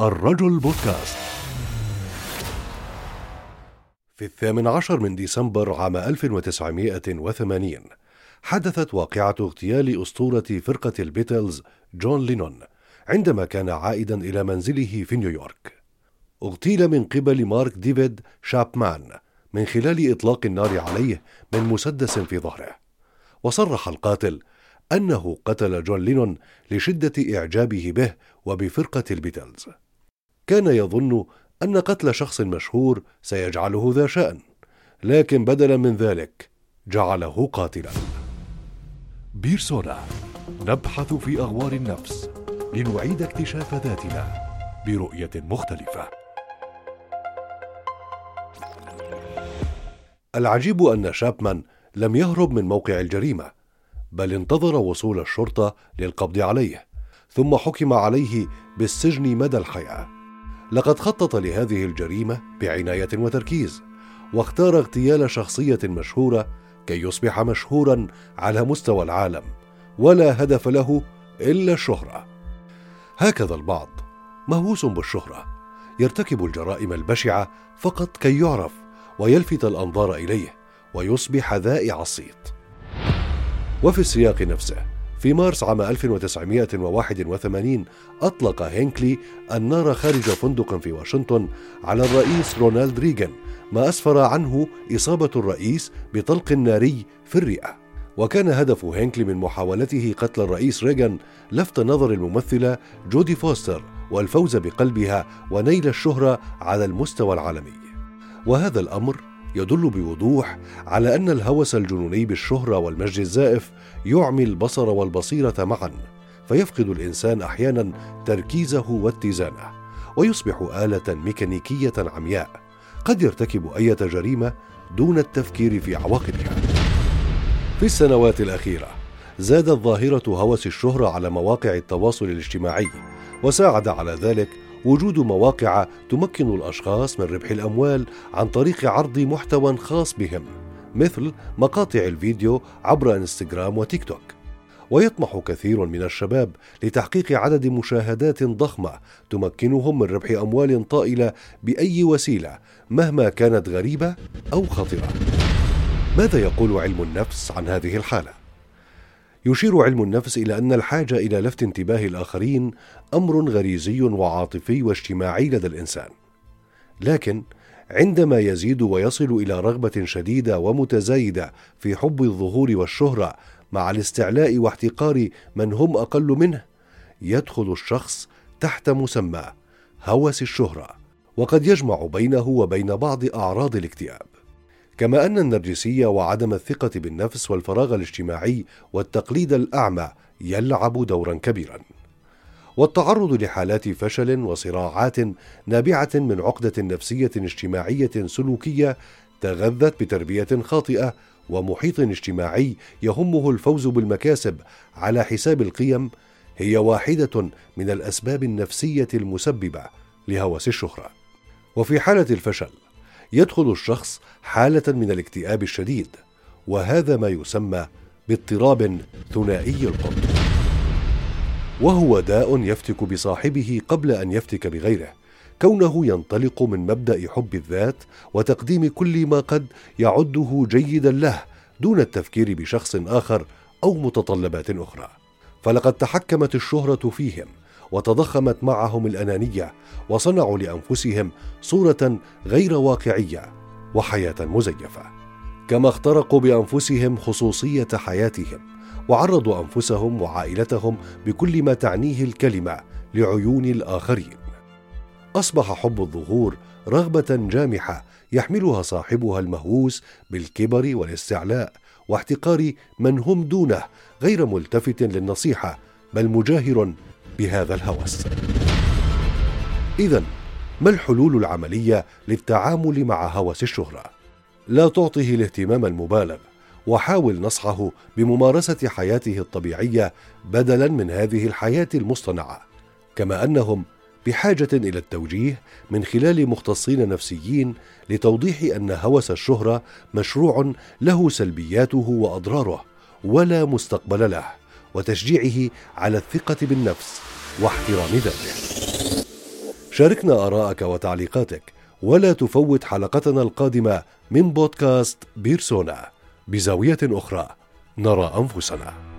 الرجل بودكاست. في الثامن عشر من ديسمبر عام 1980 حدثت واقعة اغتيال أسطورة فرقة البيتلز جون لينون عندما كان عائدا إلى منزله في نيويورك. اغتيل من قبل مارك ديفيد شابمان من خلال إطلاق النار عليه من مسدس في ظهره. وصرح القاتل أنه قتل جون لينون لشدة إعجابه به وبفرقة البيتلز. كان يظن أن قتل شخص مشهور سيجعله ذا شأن لكن بدلا من ذلك جعله قاتلا. بيرسونا نبحث في أغوار النفس لنعيد اكتشاف ذاتنا برؤية مختلفة. العجيب أن شابمان لم يهرب من موقع الجريمة بل انتظر وصول الشرطة للقبض عليه ثم حكم عليه بالسجن مدى الحياة. لقد خطط لهذه الجريمة بعناية وتركيز واختار اغتيال شخصية مشهورة كي يصبح مشهورا على مستوى العالم ولا هدف له إلا الشهرة. هكذا البعض مهووس بالشهرة يرتكب الجرائم البشعة فقط كي يعرف ويلفت الأنظار إليه ويصبح ذائع الصيت. وفي السياق نفسه في مارس عام 1981 أطلق هينكلي النار خارج فندق في واشنطن على الرئيس رونالد ريغان ما أسفر عنه إصابة الرئيس بطلق ناري في الرئة. وكان هدف هينكلي من محاولته قتل الرئيس ريغان لفت نظر الممثلة جودي فوستر والفوز بقلبها ونيل الشهرة على المستوى العالمي. وهذا الأمر يدل بوضوح على أن الهوس الجنوني بالشهرة والمجد الزائف يعمي البصر والبصيرة معا فيفقد الإنسان أحيانا تركيزه واتزانه ويصبح آلة ميكانيكية عمياء قد يرتكب أية جريمة دون التفكير في عواقبها. في السنوات الأخيرة زادت ظاهرة هوس الشهرة على مواقع التواصل الاجتماعي وساعد على ذلك وجود مواقع تمكن الأشخاص من ربح الأموال عن طريق عرض محتوى خاص بهم مثل مقاطع الفيديو عبر إنستغرام وتيك توك. ويطمح كثير من الشباب لتحقيق عدد مشاهدات ضخمة تمكنهم من ربح أموال طائلة بأي وسيلة مهما كانت غريبة أو خطره ماذا يقول علم النفس عن هذه الحالة؟ يشير علم النفس إلى أن الحاجة إلى لفت انتباه الآخرين أمر غريزي وعاطفي واجتماعي لدى الإنسان. لكن عندما يزيد ويصل إلى رغبة شديدة ومتزايدة في حب الظهور والشهرة مع الاستعلاء واحتقار من هم أقل منه يدخل الشخص تحت مسمى هوس الشهرة وقد يجمع بينه وبين بعض أعراض الاكتئاب. كما أن النرجسيه وعدم الثقة بالنفس والفراغ الاجتماعي والتقليد الأعمى يلعب دورا كبيرا. والتعرض لحالات فشل وصراعات نابعة من عقدة نفسية اجتماعية سلوكية تغذت بتربية خاطئة ومحيط اجتماعي يهمه الفوز بالمكاسب على حساب القيم هي واحدة من الأسباب النفسية المسببة لهوس الشهرة. وفي حالة الفشل يدخل الشخص حالة من الاكتئاب الشديد وهذا ما يسمى باضطراب ثنائي القطب وهو داء يفتك بصاحبه قبل أن يفتك بغيره كونه ينطلق من مبدأ حب الذات وتقديم كل ما قد يعده جيدا له دون التفكير بشخص آخر أو متطلبات أخرى. فلقد تحكمت الشهرة فيهم وتضخمت معهم الأنانية وصنعوا لأنفسهم صورة غير واقعية وحياة مزيفة. كما اخترقوا بأنفسهم خصوصية حياتهم وعرضوا أنفسهم وعائلتهم بكل ما تعنيه الكلمة لعيون الآخرين. أصبح حب الظهور رغبة جامحة يحملها صاحبها المهووس بالكبر والاستعلاء واحتقار من هم دونه غير ملتفت للنصيحة بل مجاهر بهذا الهوس. اذا ما الحلول العملية للتعامل مع هوس الشهرة؟ لا تعطه الاهتمام المبالغ وحاول نصحه بممارسة حياته الطبيعية بدلا من هذه الحياة المصطنعة كما أنهم بحاجة إلى التوجيه من خلال مختصين نفسيين لتوضيح أن هوس الشهرة مشروع له سلبياته وأضراره ولا مستقبل له. وتشجيعه على الثقة بالنفس واحترام ذاته. شاركنا آراءك وتعليقاتك ولا تفوت حلقتنا القادمة من بودكاست بيرسونا. بزاوية أخرى نرى أنفسنا.